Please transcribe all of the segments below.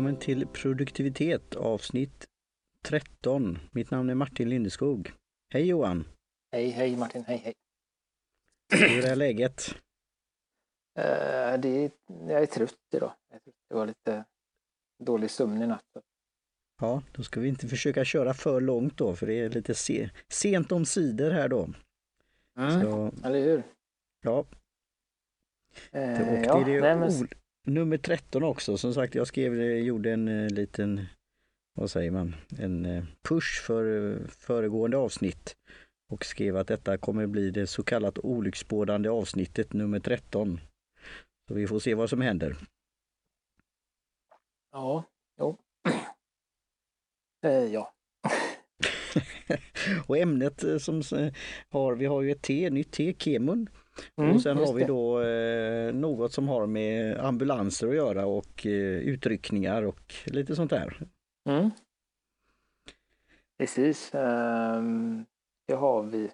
Välkommen till produktivitet avsnitt 13. Mitt namn är Martin Lindeskog. Hej Johan! Hej, hej Martin, hej, hej. Hur är läget? Uh, det är, jag är trött idag. Det var lite dålig sömn i natt. Ja, då ska vi inte försöka köra för långt då, för det är lite se sent om sidor här då. Mm, Så, eller hur? Ja. Uh, och ja, det är nej, men... nummer 13 också. Som sagt, jag skrev, gjorde en uh, liten, vad säger man, en push för föregående avsnitt och skrev att detta kommer bli det så kallat olycksbådande avsnittet nummer 13. Så vi får se vad som händer. Ja, jo. Eh, ja. och ämnet eh, som har, vi har ju ett te, nytt te, Kemun. Mm, och sen har vi då eh, något som har med ambulanser att göra och eh, utryckningar och lite sånt där. Mm. Precis. Um, det har vi.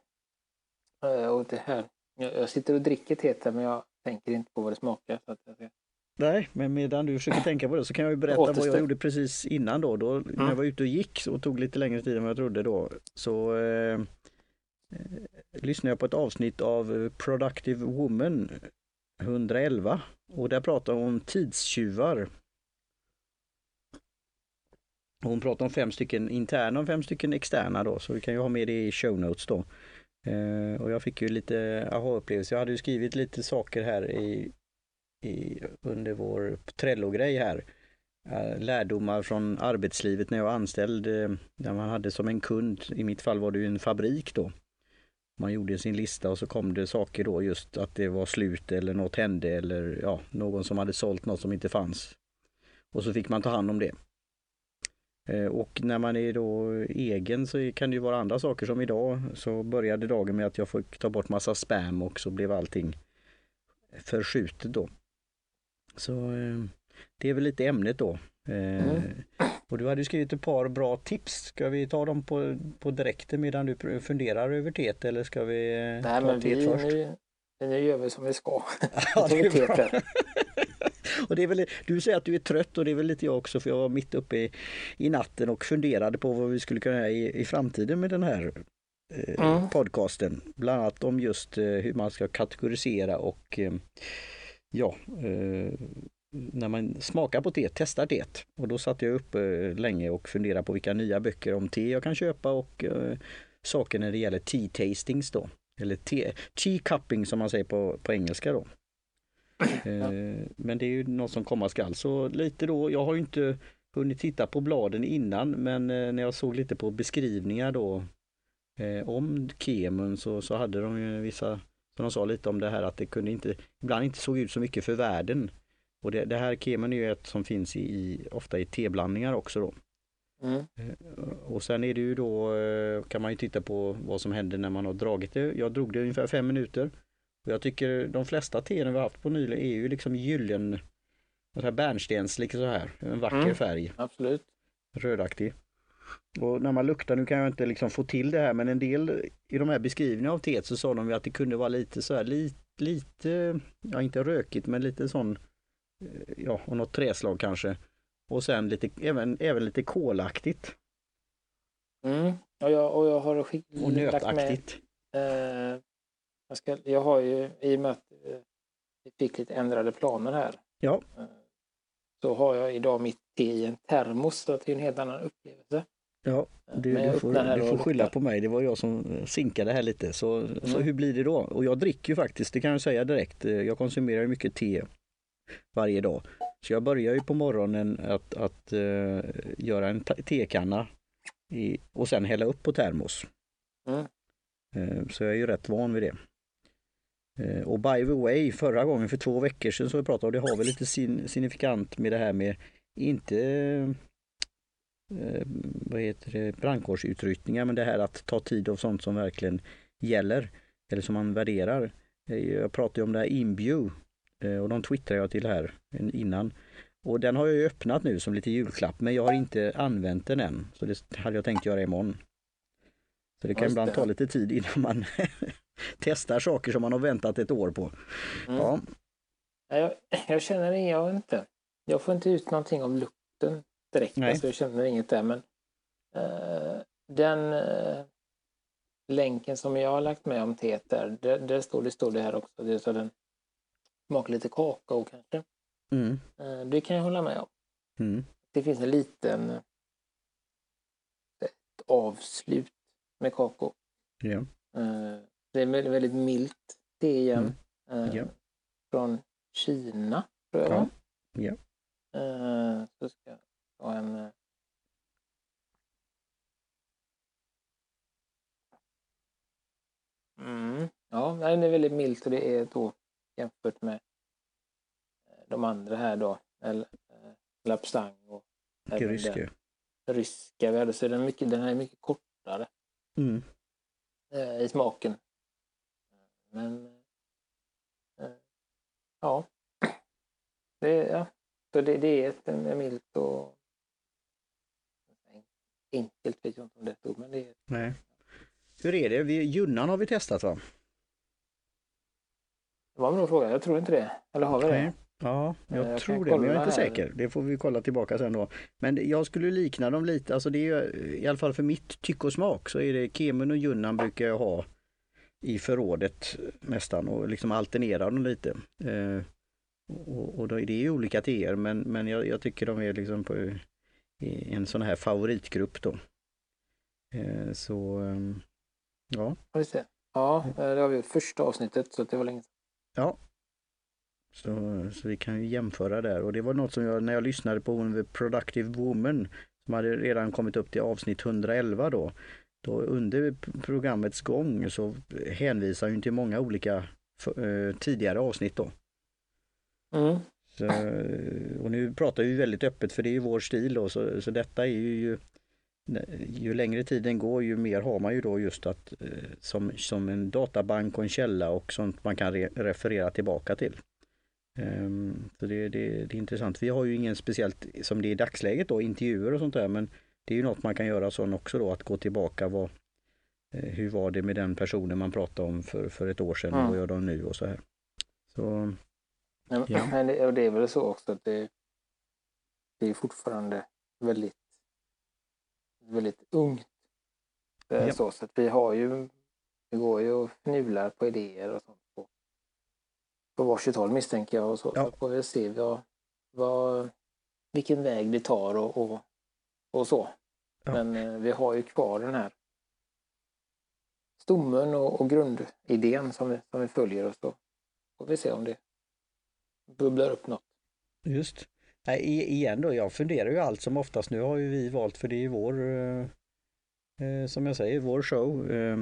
Uh, och det här. Jag, jag sitter och dricker teet men jag tänker inte på vad det smakar. Så att jag Nej, men medan du försöker tänka på det så kan jag ju berätta vad jag gjorde precis innan då. då mm. När jag var ute och gick och tog lite längre tid än vad jag trodde då. Så eh, Eh, lyssnade jag på ett avsnitt av eh, Productive Woman 111 och där pratar hon om tidstjuvar. Hon pratar om fem stycken interna och fem stycken externa då, så vi kan ju ha med det i show notes då. Eh, och jag fick ju lite aha-upplevelse. Jag hade ju skrivit lite saker här i i, under vår Trello-grej här. Lärdomar från arbetslivet när jag var anställd, när man hade som en kund, i mitt fall var det ju en fabrik då. Man gjorde sin lista och så kom det saker då just att det var slut eller något hände eller ja, någon som hade sålt något som inte fanns. Och så fick man ta hand om det. Eh, och när man är då egen så kan det ju vara andra saker som idag så började dagen med att jag fick ta bort massa spam och så blev allting förskjutet då. Så eh, det är väl lite ämnet då. Eh, mm. Och du hade skrivit ett par bra tips. Ska vi ta dem på, på direkten medan du funderar över teet eller ska vi Nej, ta men teet vi, först? Nu, nu gör vi som vi ska. Ja, det är och det är väl, du säger att du är trött och det är väl lite jag också för jag var mitt uppe i, i natten och funderade på vad vi skulle kunna göra i, i framtiden med den här eh, mm. podcasten. Bland annat om just eh, hur man ska kategorisera och eh, ja, eh, när man smakar på te, testar teet. Och då satt jag uppe länge och funderade på vilka nya böcker om te jag kan köpa och eh, saker när det gäller tea tastings då. Eller te, tea cupping som man säger på, på engelska då. Eh, men det är ju något som komma skall. Så lite då, jag har ju inte hunnit titta på bladen innan men eh, när jag såg lite på beskrivningar då eh, om kemun så, så hade de ju vissa som de sa lite om det här att det kunde inte, ibland inte såg ut så mycket för världen. Och det, det här kemen är ju ett som finns i, i ofta i teblandningar också då. Mm. Eh, och sen är det ju då, eh, kan man ju titta på vad som händer när man har dragit det. Jag drog det ungefär fem minuter. Och jag tycker de flesta teerna vi har haft på nyligen är ju liksom gyllen, så här bärnstens, liksom så här, en vacker mm. färg. Absolut. Rödaktig. Och när man luktar, nu kan jag inte liksom få till det här men en del i de här beskrivningarna av teet så sa de att det kunde vara lite så här lite, lite, ja inte rökigt men lite sån, ja och något träslag kanske. Och sen lite, även, även lite kolaktigt. Mm, och jag, och jag har skick, Och nötaktigt. Med, eh, jag, ska, jag har ju i och med att eh, vi fick lite ändrade planer här. Ja. Eh, så har jag idag mitt te i en termos så det är en helt annan upplevelse. Ja, du, du får, du får skylla på mig. Det var jag som sinkade här lite. Så, mm. så hur blir det då? Och jag dricker ju faktiskt, det kan jag säga direkt. Jag konsumerar mycket te varje dag. Så jag börjar ju på morgonen att, att uh, göra en tekanna i, och sen hälla upp på termos. Mm. Uh, så jag är ju rätt van vid det. Uh, och by the way, förra gången för två veckor sedan så vi pratade och det har väl lite sin, signifikant med det här med inte vad heter det, brandkårsutryckningar, men det här att ta tid och sånt som verkligen gäller, eller som man värderar. Jag pratade om det här Inbju och de twittrade jag till här innan. Och den har jag öppnat nu som lite julklapp, men jag har inte använt den än. Så det hade jag tänkt göra imorgon. Så det kan ibland ta lite tid innan man testar saker som man har väntat ett år på. Mm. Ja. Jag, jag känner det, jag inte. Jag får inte ut någonting av lukt botten direkt. Nej. Alltså jag känner inget där men uh, den uh, länken som jag har lagt med om teet där, där, där står det, står det här också. Det är den smakar lite kakao kanske. Mm. Uh, det kan jag hålla med om. Mm. Det finns en liten ett avslut med kakao. Ja. Det är väldigt, väldigt milt te igen. Mm. Ja. Från Kina, tror jag. Ja. Uh, så ska jag ta en... Uh... Mm. Ja, det är väldigt milt och det är då jämfört med eh, de andra här då, uh, Lapsang och ryska. ryska vi hade, så den, mycket, den här är mycket kortare mm. uh, i smaken. Men ja, det, ja. Så det, det är ett, en, milt och enkelt vet jag inte om det är ett ord, men det är... Nej. Hur är det? Vi, Junnan har vi testat va? Det var en bra fråga. Jag tror inte det. Eller har vi det? Ja, jag, jag tror det, men jag är inte här. säker. Det får vi kolla tillbaka sen då. Men jag skulle likna dem lite, alltså det är i alla fall för mitt tycke och smak så är det Kemun och Junnan brukar jag ha i förrådet nästan och liksom alternera dem lite. Eh, och, och då är det ju olika teer men, men jag, jag, tycker de är liksom på i en sån här favoritgrupp då. Eh, så ehm, ja. Ja, det har vi första avsnittet så det var länge sedan. Ja. Så, så vi kan ju jämföra där och det var något som jag när jag lyssnade på hon Productive Woman som hade redan kommit upp till avsnitt 111 då. Då under programmets gång så hänvisar hon till många olika eh, tidigare avsnitt då. Mm. Så, och nu pratar vi väldigt öppet för det är ju vår stil då, så, så detta är ju ju längre tiden går ju mer har man ju då just att eh, som, som en databank och en källa och sånt man kan re referera tillbaka till. Um, så det, det, det, är intressant. Vi har ju ingen speciellt som det är i dagsläget då intervjuer och sånt där men det är ju något man kan göra sån också då att gå tillbaka vad, eh, hur var det med den personen man pratade om för, för ett år sedan och vad gör de nu och så här. Så Ja. Men det, och det är väl så också att det, det är fortfarande väldigt, väldigt ungt. Ja. Så, så vi har ju, vi går ju och fnular på idéer och sånt på, på varsitt håll misstänker jag och så. Ja. Så får vi se vad, vad, vilken väg det tar och, och, och så. Ja. Men eh, vi har ju kvar den här stommen och, och grundidén som vi, som vi följer och så får vi se om det bubblar upp något. Just. Nej, igen då, jag funderar ju allt som oftast. Nu har ju vi valt, för det är vår, eh, eh, som jag säger, vår show. Eh,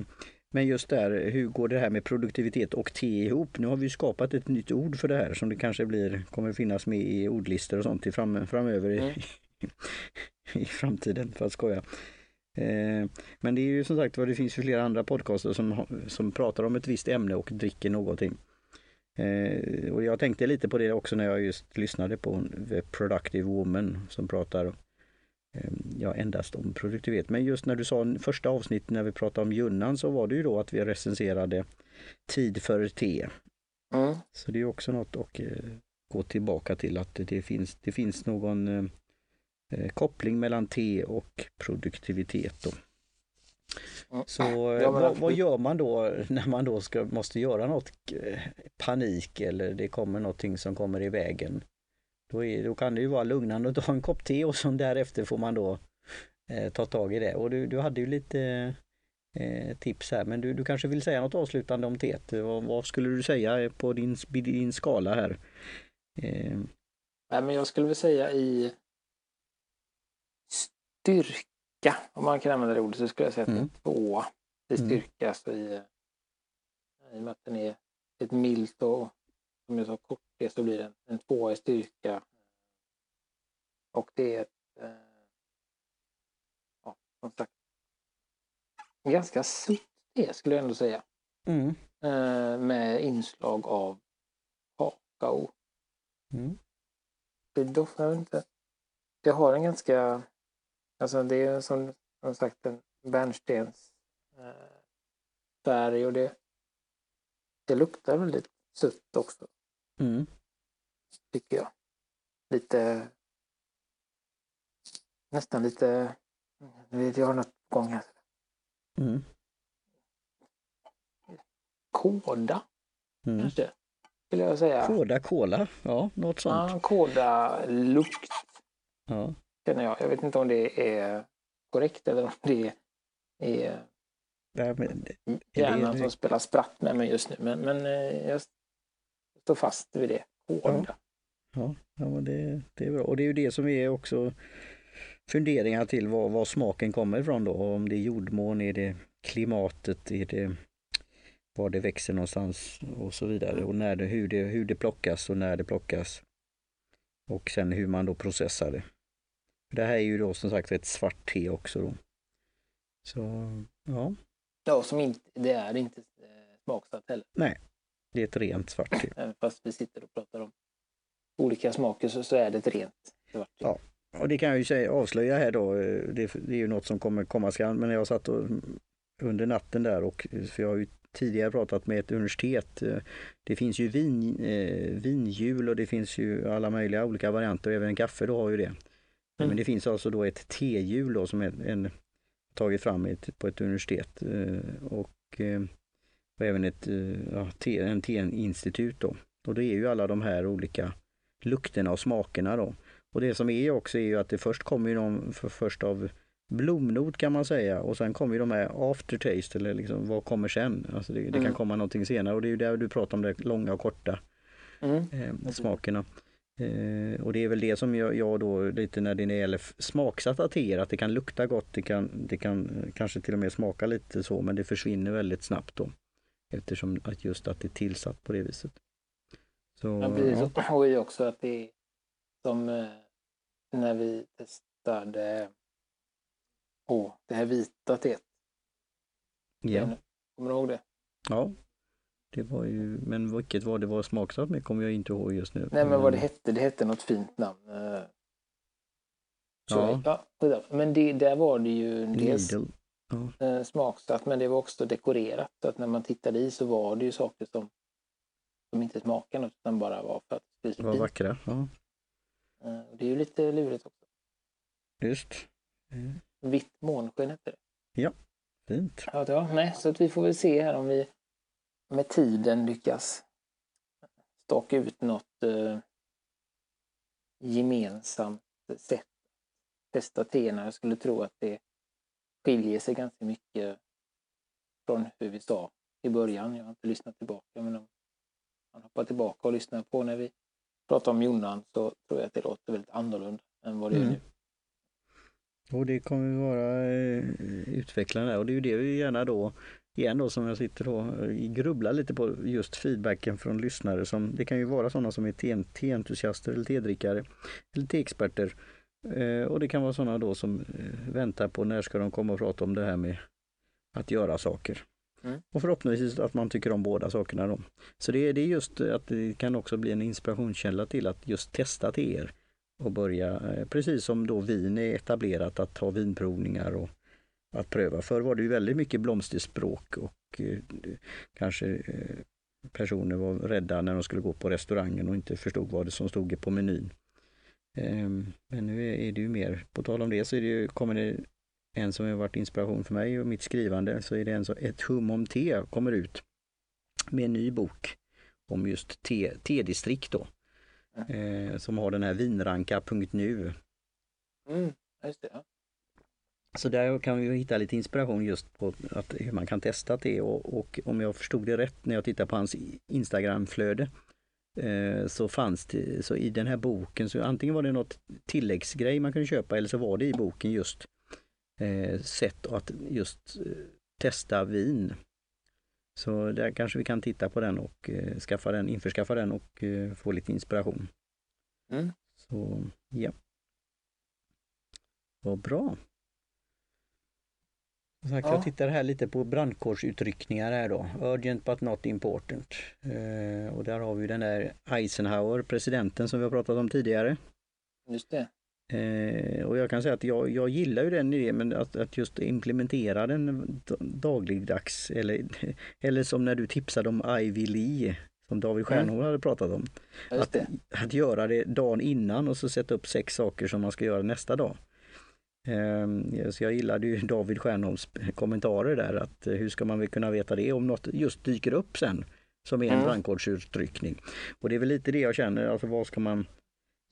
men just där, hur går det här med produktivitet och te ihop? Nu har vi skapat ett nytt ord för det här som det kanske blir, kommer finnas med i ordlistor och sånt i fram, framöver mm. i, i framtiden, för att skoja. Eh, men det är ju som sagt vad det finns flera andra podcaster som, som pratar om ett visst ämne och dricker någonting. Eh, och jag tänkte lite på det också när jag just lyssnade på The Productive Woman som pratar eh, ja, endast om produktivitet. Men just när du sa första avsnittet när vi pratade om Junnan så var det ju då att vi recenserade Tid för te. Mm. Så det är också något att eh, gå tillbaka till att det finns, det finns någon eh, eh koppling mellan te och produktivitet. Då. Så ja, vad, vad, gör man då när man då ska, måste göra något eh, panik eller det kommer någonting som kommer i vägen? Då, är, då kan det ju vara lugnande att ta en kopp te och så därefter får man då eh, ta tag i det. Och du, du hade ju lite eh, tips här men du, du kanske vill säga något avslutande om teet. Vad, vad skulle du säga på din, din skala här? Eh. Nej, men jag skulle väl säga i styrka styrka, om man kan använda det ordet, så skulle jag säga att mm. en tvåa i mm. styrka. Mm. Så i, I och med att den är ett milt och som jag sa kort det så blir det en, en tvåa i styrka. Och det är ett, eh, ja, som sagt, ganska sött det skulle jag ändå säga. Mm. Eh, med inslag av kakao. Mm. Det doftar inte. Det har en ganska Alltså det är som, som sagt en bärnstens eh, färg och det, det luktar väldigt sött också. Mm. Tycker jag. Lite nästan lite, jag har något på gång här. Mm. Kåda, mm. kanske, skulle jag säga. Kåda, kola, ja något sånt. Ja, kåda lukt. Ja. Känner jag. Jag vet inte om det är korrekt eller om det är Nej, men, hjärnan det... som spelar spratt med mig just nu. Men, men eh, jag står fast vid det. Ja. Ja, ja men det, det är bra. Och det är ju det som är också funderingar till var, var smaken kommer ifrån då. Om det är jordmån, är det klimatet, är det var det växer någonstans och så vidare. Och när det, hur, det, hur det plockas och när det plockas. Och sen hur man då processar det. Det här är ju då som sagt ett svart te också då. Så, ja. Ja, som inte, det är inte eh, smaksatt heller. Nej, det är ett rent svart te. Även fast vi sitter och pratar om olika smaker så, så är det ett rent svart te. Ja, och det kan jag ju säga, avslöja här då. Eh, det, det är ju något som kommer komma skall. Men jag satt och, under natten där och för jag har ju tidigare pratat med ett universitet. Eh, det finns ju vin, eh, vinhjul och det finns ju alla möjliga olika varianter. Även kaffe då har ju det. Mm. Men det finns alltså då ett tehjul då som är en, tagit fram ett, på ett universitet. Eh, och, eh, och även ett ja, te, en teinstitut då. Och det är ju alla de här olika lukterna och smakerna då. Och det som är också är ju att det först kommer ju någon för först av blomnot kan man säga och sen kommer ju de här aftertaste eller liksom vad kommer sen? Alltså det, det mm. kan komma någonting senare och det är ju där du pratar om det långa och korta mm. eh, smakerna. Eh, och det är väl det som jag, jag då lite när det gäller smaksatta teer, att det kan lukta gott, det kan, det kan eh, kanske till och med smaka lite så men det försvinner väldigt snabbt då. Eftersom att just att det är tillsatt på det viset. Så, ja, precis. Ja. Och också att det är som eh, när vi testade Åh, det här vita teet. Ja. Kommer du ihåg det? Ja. Det var ju, men vilket var det var smaksatt med kommer jag inte ihåg just nu. Nej men vad det hette, det hette något fint namn. Eh, så, ja. ja. Men det, där var det ju dels ja. Eh, smaksatt men det var också dekorerat. Så att när man tittade i så var det ju saker som, som inte smakade något utan bara var för att det var vackra. Ja. Eh, det är ju lite lurigt också. Just. Mm. Vitt månsken hette det. Ja, fint. Ja, ja, nej, så att vi får väl se här om vi med tiden lyckas staka ut något eh, gemensamt sätt att testa teerna. Jag skulle tro att det skiljer sig ganska mycket från hur vi sa i början. Jag har inte lyssnat tillbaka men om man hoppar tillbaka och lyssnar på när vi pratar om Jonan så tror jag att det låter väldigt annorlunda än vad det mm. är nu. Och det kommer vara eh, utvecklande och det är ju det vi gärna då igen då som jag sitter och eh, grubblar lite på just feedbacken från lyssnare som det kan ju vara sådana som är teentusiaster eller tedrickare eller teexperter. Eh, och det kan vara sådana då som eh, väntar på när ska de komma och prata om det här med att göra saker. Mm. Och förhoppningsvis att man tycker om båda sakerna då. Så det, det är just att det kan också bli en inspirationskälla till att just testa teer och börja, precis som då vin är etablerat, att ha vinprovningar och att pröva. Förr var det ju väldigt mycket blomsterspråk och eh, kanske eh, personer var rädda när de skulle gå på restaurangen och inte förstod vad det som stod på menyn. Ehm, men nu är det ju mer, på tal om det så är det ju, kommer det en som har varit inspiration för mig och mitt skrivande, så är det en som, ett hum om te kommer ut med en ny bok om just te-distrikt då. Eh, som har den här vinranka.nu. Mm, just det. Så där kan vi hitta lite inspiration just på att, hur man kan testa det och, och om jag förstod det rätt när jag tittar på hans Instagramflöde eh, så fanns det, så i den här boken så antingen var det något tilläggsgrej man kunde köpa eller så var det i boken just eh, sätt att just eh, testa vin. Så där kanske vi kan titta på den och eh, skaffa den, införskaffa den och eh, få lite inspiration. Mm. Så ja. Vad bra. Sagt, ja. Jag tittar här lite på brandkårsutryckningar här då. Urgent but not important. Eh, och där har vi den där Eisenhower, presidenten som vi har pratat om tidigare. Just det. Eh, och jag kan säga att jag, jag gillar ju den idén men att, att just implementera den dagligdags eller, eller som när du tipsade om Ivy Lee som David Stjärnholm mm. hade pratat om. Att, att göra det dagen innan och så sätta upp sex saker som man ska göra nästa dag. Ehm, så jag gillade ju David Stjernholms kommentarer där att hur ska man väl kunna veta det om något just dyker upp sen som är en mm. brandkårsutryckning. Och det är väl lite det jag känner, alltså vad ska man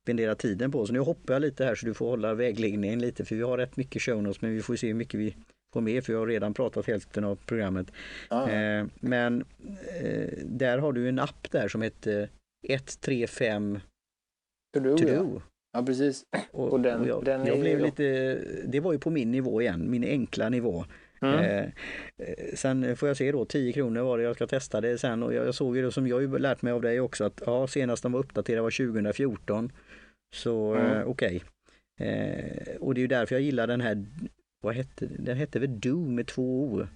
spendera tiden på? Så nu hoppar jag lite här så du får hålla vägledningen lite för vi har rätt mycket show notes men vi får se hur mycket vi får med för jag har redan pratat hälften av programmet. Eh, men eh, där har du en app där som heter 135 To do. To do. Ja. precis. Och, och den, och jag, den jag blev ju... lite, det var ju på min nivå igen, min enkla nivå. Mm. Eh, eh sen får jag se då, 10 kronor var det jag ska testa det sen och jag, jag såg ju det som jag ju lärt mig av dig också att ja, senast de var uppdaterade var 2014. Så mm. eh, okej. Okay. Eh, och det är ju därför jag gillar den här, vad hette den? hette väl Do med två O.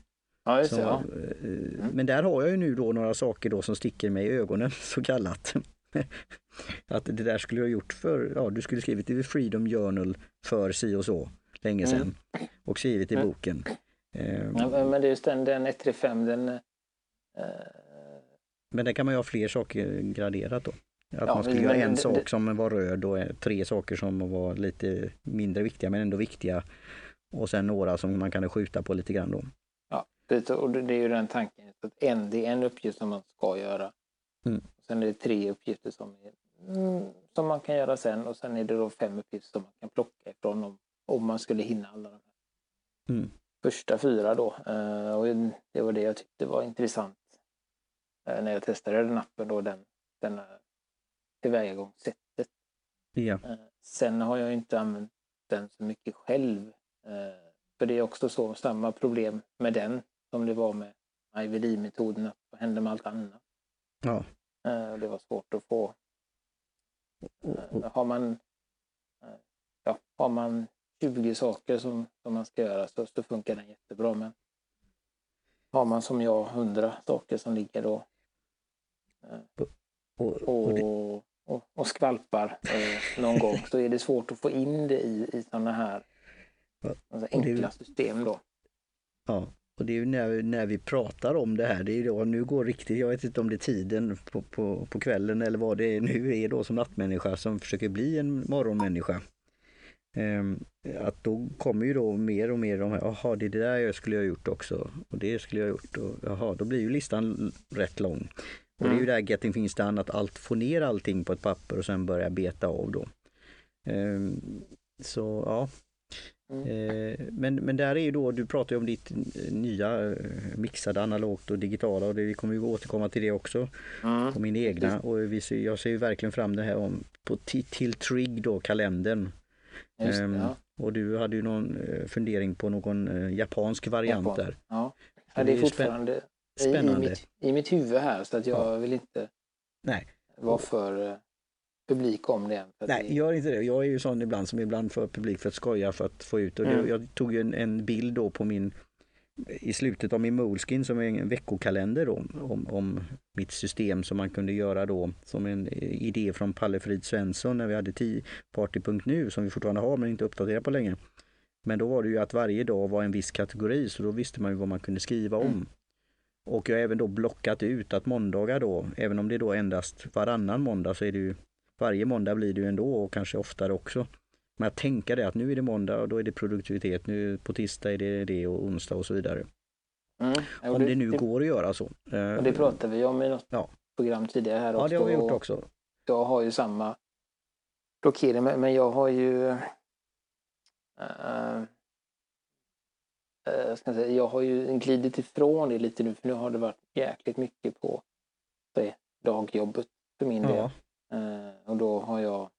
Ja, just det, ja. Eh, mm. Men där har jag ju nu då några saker då som sticker mig i ögonen så kallat. att det där skulle jag gjort för, ja du skulle skrivit i Freedom Journal för si och så länge sedan mm. och skrivit i mm. boken. Ja, men det är just den, den 135 den... Uh... Men där kan man ju ha fler saker graderat då. Att ja, man skulle göra en det, sak som var röd och tre saker som var lite mindre viktiga men ändå viktiga. Och sen några som man kan skjuta på lite grann då. Ja, och det är ju den tanken. Att en, det är en uppgift som man ska göra. Mm. Sen är det tre uppgifter som, är, mm, som man kan göra sen och sen är det då fem uppgifter som man kan plocka ifrån om, om man skulle hinna alla de här. Mm. Första fyra då. Uh, och det var det jag tyckte var intressant uh, när jag testade den appen då, den, den tillvägagångssättet. Ja. Uh, sen har jag inte använt den så mycket själv. För det är också så, samma problem med den som det var med IVD-metoden, vad händer med allt annat? Ja. Eh, det var svårt att få. Eh, har man, eh, ja, har man 20 saker som, som man ska göra så, så funkar den jättebra. Men har man som jag 100 saker som ligger då och, och, och, och skvalpar eh, någon gång så är det svårt att få in det i, i sådana här alltså enkla system då. Ja, och det är ju när, när vi pratar om det här, det är då, nu går riktigt, jag vet inte om det är tiden på, på, på kvällen eller vad det är nu är då som nattmänniska som försöker bli en morgonmänniska. Ehm, att då kommer ju då mer och mer de här, jaha det, det där jag skulle jag ha gjort också och det skulle jag ha gjort och jaha då blir ju listan rätt lång. Och det är ju mm. där Getting Things Done, att allt, få ner allting på ett papper och sen börja beta av då. Ehm, så ja, Mm. Eh, men, men där är ju då, du pratar ju om ditt nya eh, mixade analogt och digitala och det, vi kommer ju återkomma till det också. Mm. På min egna och vi ser, jag ser ju verkligen fram det här om på till Trigg då, kalendern. Just, um, ja. Och du hade ju någon fundering på någon japansk variant Japan. där. Ja, ja det är fortfarande spännande. I, i, mitt, i mitt huvud här så att jag ja. vill inte Nej. vara för publik om det. Nej, gör inte det. Jag är ju sån ibland som ibland för publik för att skoja för att få ut. Och mm. Jag tog ju en, en, bild då på min i slutet av min Moleskin som är en veckokalender då, om, om mitt system som man kunde göra då som en idé från Palle Frid Svensson när vi hade party.nu som vi fortfarande har men inte uppdaterat på länge. Men då var det ju att varje dag var en viss kategori så då visste man ju vad man kunde skriva om. Mm. Och jag har även då blockat ut att måndagar då, även om det då endast varannan måndag så är det ju varje måndag blir det ju ändå och kanske oftare också. Men att tänka det att nu är det måndag och då är det produktivitet, nu på tisdag är det det och onsdag och så vidare. Mm. Ja, Om det, det nu det, går att göra så. Och det pratade vi om i något ja. program tidigare här också. Ja, det har vi gjort också. Jag har ju samma blockering, men jag har ju uh, ska säga, jag har ju glidit ifrån det lite nu för nu har det varit jäkligt mycket på det, dagjobbet för min ja. del. Eh, och då har jag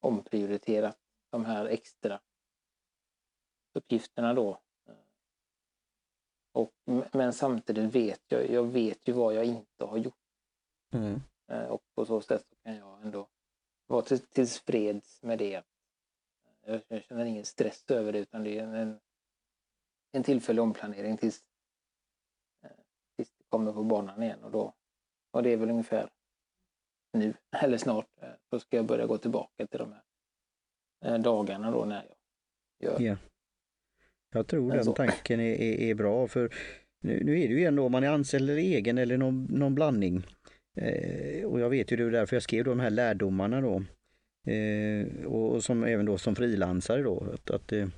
omprioriterat de här extra uppgifterna då. Eh, och, men samtidigt vet jag, jag vet ju vad jag inte har gjort. Mm. Eh, och på så sätt så kan jag ändå vara till, tillfreds med det. Jag känner ingen stress över det utan det är en, en tillfällig omplanering tills, tills det kommer på banan igen och då och det är väl ungefär nu eller snart så eh, ska jag börja gå tillbaka till de här eh, dagarna då när jag gör. Ja. Jag tror den så. tanken är, är, är, bra för nu, nu, är det ju ändå om man är anställd eller egen eller någon, någon blandning. Eh, och jag vet ju det är därför jag skrev de här lärdomarna då. Eh, och, och, som även då som frilansare då. Att, att eh,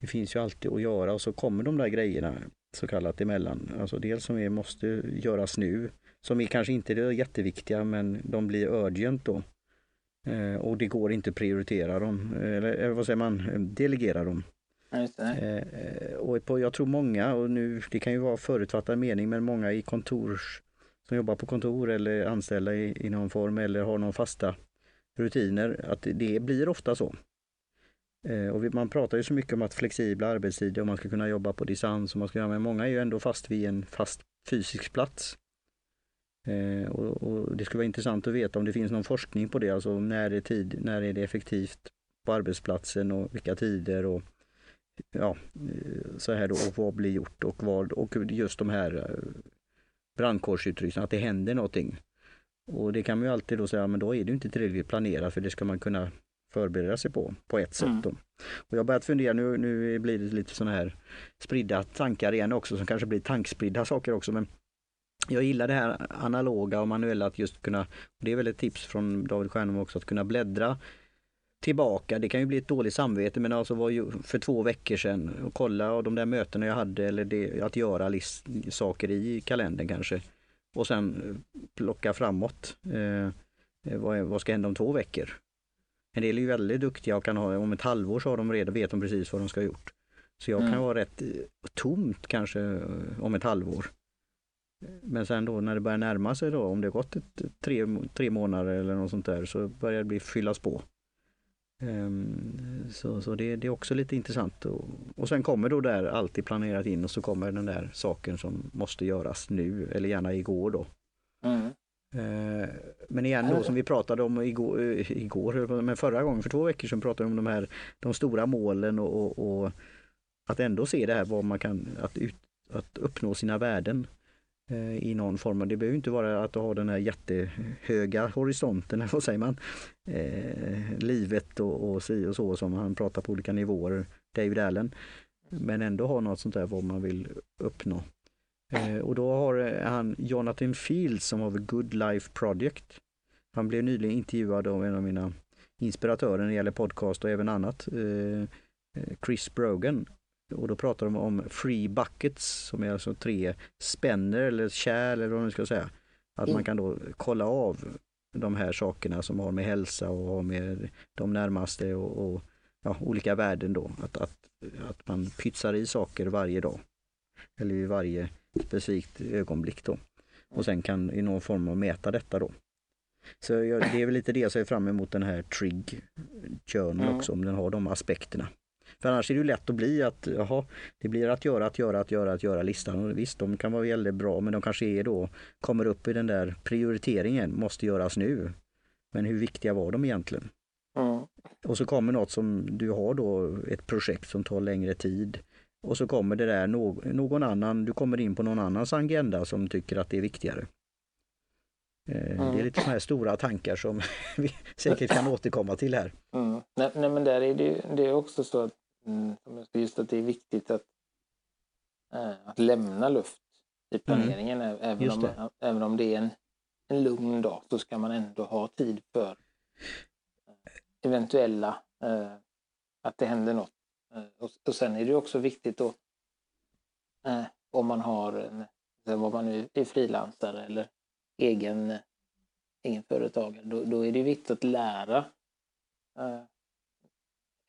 det finns ju alltid att göra och så kommer de där grejerna så kallat emellan. Alltså dels som är, måste göras nu, som är kanske inte är jätteviktiga men de blir urgent då. Eh, och det går inte att prioritera dem, eller vad säger man, delegera dem. Eh, och på, jag tror många, och nu, det kan ju vara förutfattad mening, men många i kontors, som jobbar på kontor eller anställda i, i någon form eller har någon fasta rutiner, att det blir ofta så. Eh, och man pratar ju så mycket om att flexibla arbetstider och man ska kunna jobba på distans och man ska men många är ju ändå fast vid en fast fysisk plats. Eh, och, och, Det skulle vara intressant att veta om det finns någon forskning på det, alltså när är, tid, när är det effektivt på arbetsplatsen och vilka tider och ja, eh, så här då, och vad blir gjort och vad, och just de här brandkårsutryckningarna, att det händer någonting. Och det kan man ju alltid då säga, men då är det inte tillräckligt planerat för det ska man kunna förbereda sig på, på ett sätt. Mm. Då. Och jag har börjat fundera, nu, nu blir det lite sådana här spridda tankar igen också som kanske blir tankspridda saker också. Men jag gillar det här analoga och manuella att just kunna, det är väl ett tips från David Stjernholm också, att kunna bläddra tillbaka. Det kan ju bli ett dåligt samvete men alltså var ju för två veckor sedan och kolla och de där mötena jag hade eller det, att göra list, saker i kalendern kanske. Och sen plocka framåt. Eh, vad, vad ska hända om två veckor? En del är ju väldigt duktiga och kan ha, om ett halvår så har de redan, vet de precis vad de ska ha gjort. Så jag mm. kan vara rätt eh, tomt kanske eh, om ett halvår. Men sen då när det börjar närma sig då, om det gått ett, tre, tre månader eller något sånt där, så börjar det bli fyllas på. Um, så så det, det, är också lite intressant. Och, och sen kommer då där alltid planerat in och så kommer den där saken som måste göras nu eller gärna igår då. Mm. Eh, men igen då som vi pratade om igår, eh, igår, men förra gången, för två veckor sedan pratade vi om de här de stora målen och, och, och att ändå se det här vad man kan, att, ut, att uppnå sina värden eh, Eh, i någon form. Det behöver inte vara att du har den här jättehöga horisonten, eller vad säger man? Eh, livet och, och si och så som han pratar på olika nivåer, David Allen. Men ändå ha något sånt där vad man vill uppnå. Eh, och då har eh, han Jonathan Fields som har The Good Life Project. Han blev nyligen intervjuad av en av mina inspiratörer när det gäller podcast och även annat. Eh, eh Chris Brogan. Och då pratar de om free buckets som är alltså tre spänner eller kärl eller vad man ska säga. Att man kan då kolla av de här sakerna som har med hälsa och har med de närmaste och, och ja, olika värden då. Att, att, att man pytsar i saker varje dag. Eller i varje specifikt ögonblick då. Och sen kan i någon form av mäta detta då. Så jag, det är väl lite det jag ser fram emot den här Trig Journal mm. också, om den har de aspekterna. För annars är det ju lätt att bli att, jaha, det blir att göra, att göra, att göra, att göra listan. Och visst, de kan vara väldigt bra, men de kanske är då, kommer upp i den där prioriteringen, måste göras nu. Men hur viktiga var de egentligen? Mm. Och så kommer något som du har då, ett projekt som tar längre tid. Och så kommer det där någon annan, du kommer in på någon annans agenda som tycker att det är viktigare. Mm. Det är mm. lite sådana här stora tankar som vi säkert kan återkomma till här. Mm. Nej, nej, men där är det, det är också så att just att det är viktigt att, äh, att lämna luft i mm. planeringen. Mm. Även, om, även om det är en, en lugn dag så ska man ändå ha tid för äh, eventuella äh, att det händer något Eh, och, och sen är det också viktigt då eh, om man har en, vad man nu är frilansare eller egen, egen företagare, då, då är det viktigt att lära. Eh,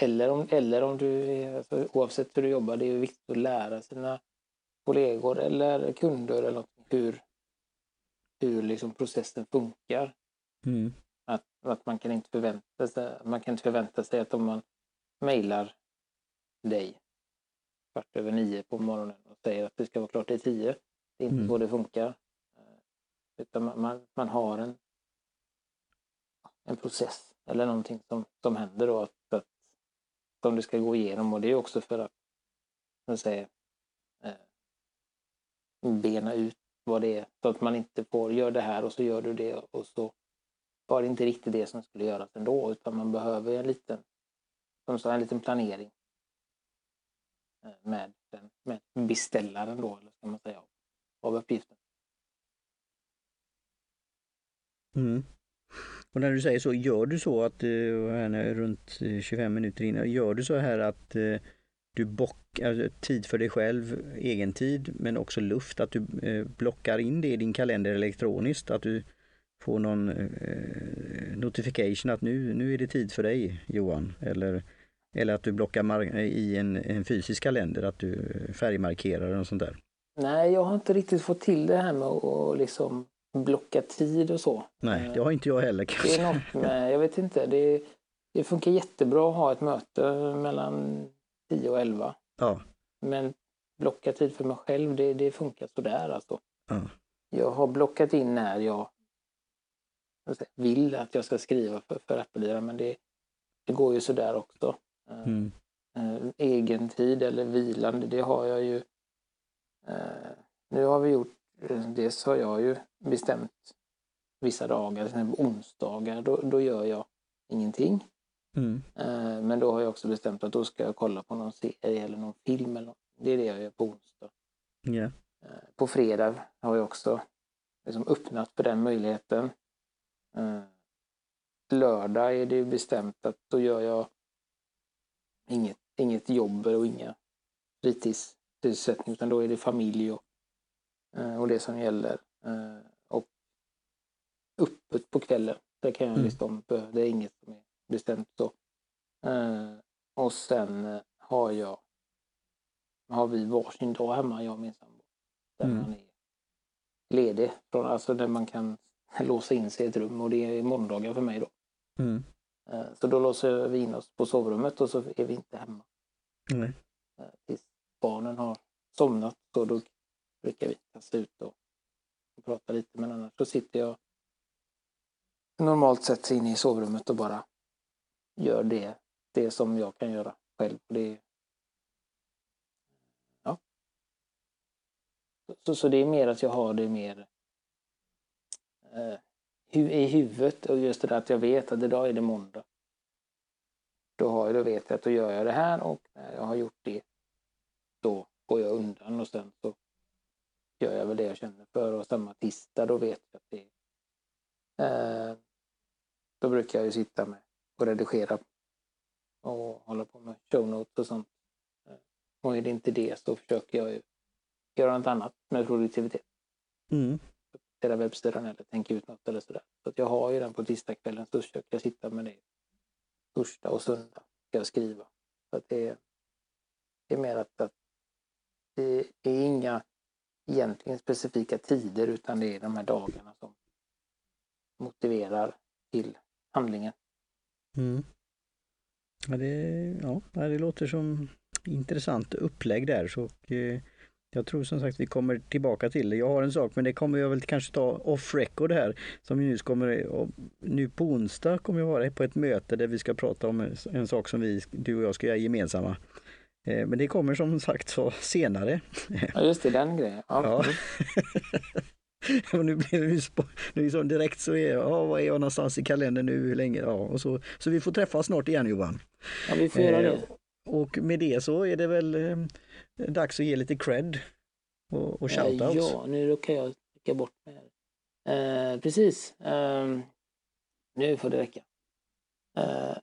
eller om, eller om du alltså, oavsett hur du jobbar, det är viktigt att lära sina kollegor eller kunder eller något, hur, hur liksom processen funkar. Mm. Att, att man kan inte förvänta sig, man kan inte förvänta sig att om man mejlar dig kvart över nio på morgonen och säger att det ska vara klart till tio. Det är inte mm. så det funkar. Utan man, man, man, har en, en process eller någonting som, som händer då att, som du ska gå igenom och det är också för att, att säga, eh, bena ut vad det är så att man inte får gör det här och så gör du det och så var det inte riktigt det som skulle göras ändå utan man behöver en liten, som sa, en liten planering eh, med, den, med beställaren då, eller ska man säga, av uppgiften. Mm. Och när du säger så, gör du så att, eh, runt eh, 25 minuter innan, gör du så här att eh, du bockar alltså, tid för dig själv, egen tid, men också luft, att du eh, blockar in det i din kalender elektroniskt, att du får någon eh, notification att nu, nu är det tid för dig Johan, eller, eller att du blockar i en, en fysisk kalender, att du färgmarkerar och sånt där. Nej, jag har inte riktigt fått till det här med att liksom blocka tid och så. Nej, det har inte jag heller kanske. Det är något med, jag vet inte, det, det funkar jättebra att ha ett möte mellan 10 och 11. Ja. Men blocka tid för mig själv, det, det funkar sådär alltså. Ja. Jag har blockat in när jag vill att jag ska skriva för, för Apple men det, det går ju sådär också. Eh, mm. Äh, egen tid eller vilande, det har jag ju. Äh, nu har vi gjort, dels har jag ju bestämt vissa dagar, till exempel onsdagar, då, då gör jag ingenting. Mm. Äh, men då har jag också bestämt att då ska jag kolla på någon serie eller någon film. Eller något. Det är det jag gör på onsdag. Yeah. På fredag har jag också liksom öppnat för den möjligheten. Eh, lördag är det bestämt att då gör jag inget, inget jobb och inga fritidssysselsättningar utan då är det familj och, eh, och det som gäller. Eh, och öppet på kvällen. Det kan jag mm. lista om. Det är inget som är bestämt så. Och sen har jag har vi varsin dag hemma, jag och min sambo. Där mm. man är ledig. Från, alltså där man kan låsa in sig i ett rum och det är måndagar för mig då. Mm. Eh, så då låser vi in oss på sovrummet och så är vi inte hemma. Mm. Tills barnen har somnat så då brukar vi kasta ut och prata lite men annars så sitter jag normalt sett inne i sovrummet och bara gör det, det som jag kan göra själv. Det, ja. så, så det är mer att jag har det mer eh, i huvudet och just det där att jag vet att idag är det måndag. Då, har jag, då vet jag att då gör jag det här och när jag har gjort det då går jag undan och sen så jag väl det jag känner för och samma tisdag då vet jag att det är eh, då brukar jag ju sitta med och redigera och hålla på med show notes och sånt. Eh, och är det inte det så försöker jag ju göra något annat med produktivitet. Mm uppdatera webbsidan eller tänka ut något eller sådär. Så att jag har ju den på tisdagskvällen så försöker jag sitta med det torsdag och söndag ska jag skriva. Så att det, är, det är mer att, att det är inga egentligen specifika tider utan det är de här dagarna som motiverar till handlingen. Mm. Ja, det, ja, det låter som intressant upplägg där. Så, eh, jag tror som sagt vi kommer tillbaka till det. Jag har en sak men det kommer jag väl kanske ta off record här. Som nu kommer, nu på onsdag kommer jag vara på ett möte där vi ska prata om en sak som vi, du och jag ska göra gemensamma. Eh, men det kommer som sagt så senare. Ja just det, den grejen. Ja. ja. nu blir det nu så direkt så är jag, ja, var är jag någonstans i kalendern nu, hur länge, ja, och så, så vi får träffas snart igen Johan. Ja, vi får göra det. Eh, och med det så är det väl eh, dags att ge lite cred och, och shoutouts. Ja, nu råkar jag trycka bort mig. Eh, precis. Eh, nu får det räcka. Eh,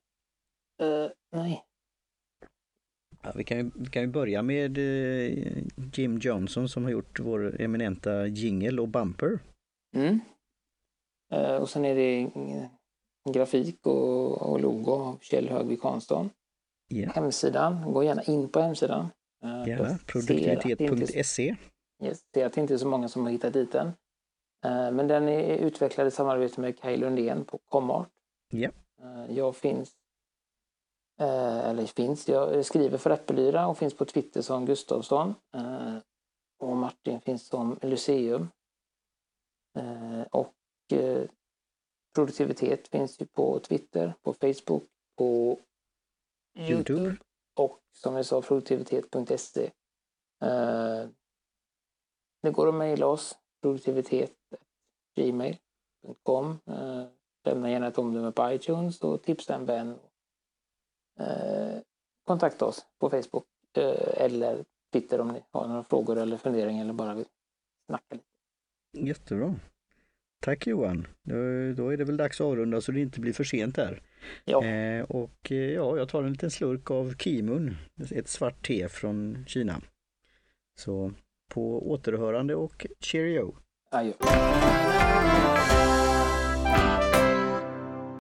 nej. Ja, vi, kan ju, vi kan ju börja med eh, Jim Johnson som har gjort vår eminenta jingle och bumper. Mm. Eh, och sen är det grafik och, och logo av Kjell Högvik Hansson. Yeah. Hemsidan, gå gärna in på hemsidan. Gärna, produktivitet.se. Yes, ser att det inte är så många som har hittat dit den. Eh, men den är utvecklad i samarbete med Kaj Lundén på Comart. Yeah. Jag finns, eh, eller finns, jag skriver för Äppelyra och finns på Twitter som Gustavsson. Eh, och Martin finns som Lyceum. Och produktivitet finns ju på Twitter, på Facebook, på Youtube, YouTube. och som jag sa produktivitet.se. Det går att mejla oss, produktivitet.gmail.com. Eh, lämna gärna ett omdöme på iTunes och tipsa en vän. Eh, kontakta oss på Facebook eh, eller Twitter om ni har några frågor eller funderingar eller bara vill snacka lite. Jättebra. Tack Johan! Då, är det väl dags att avrunda så det inte blir för sent här. Ja. Eh, och ja, jag tar en liten slurk av Kimun, ett svart te från Kina. Så på återhörande och cheerio! Adjö.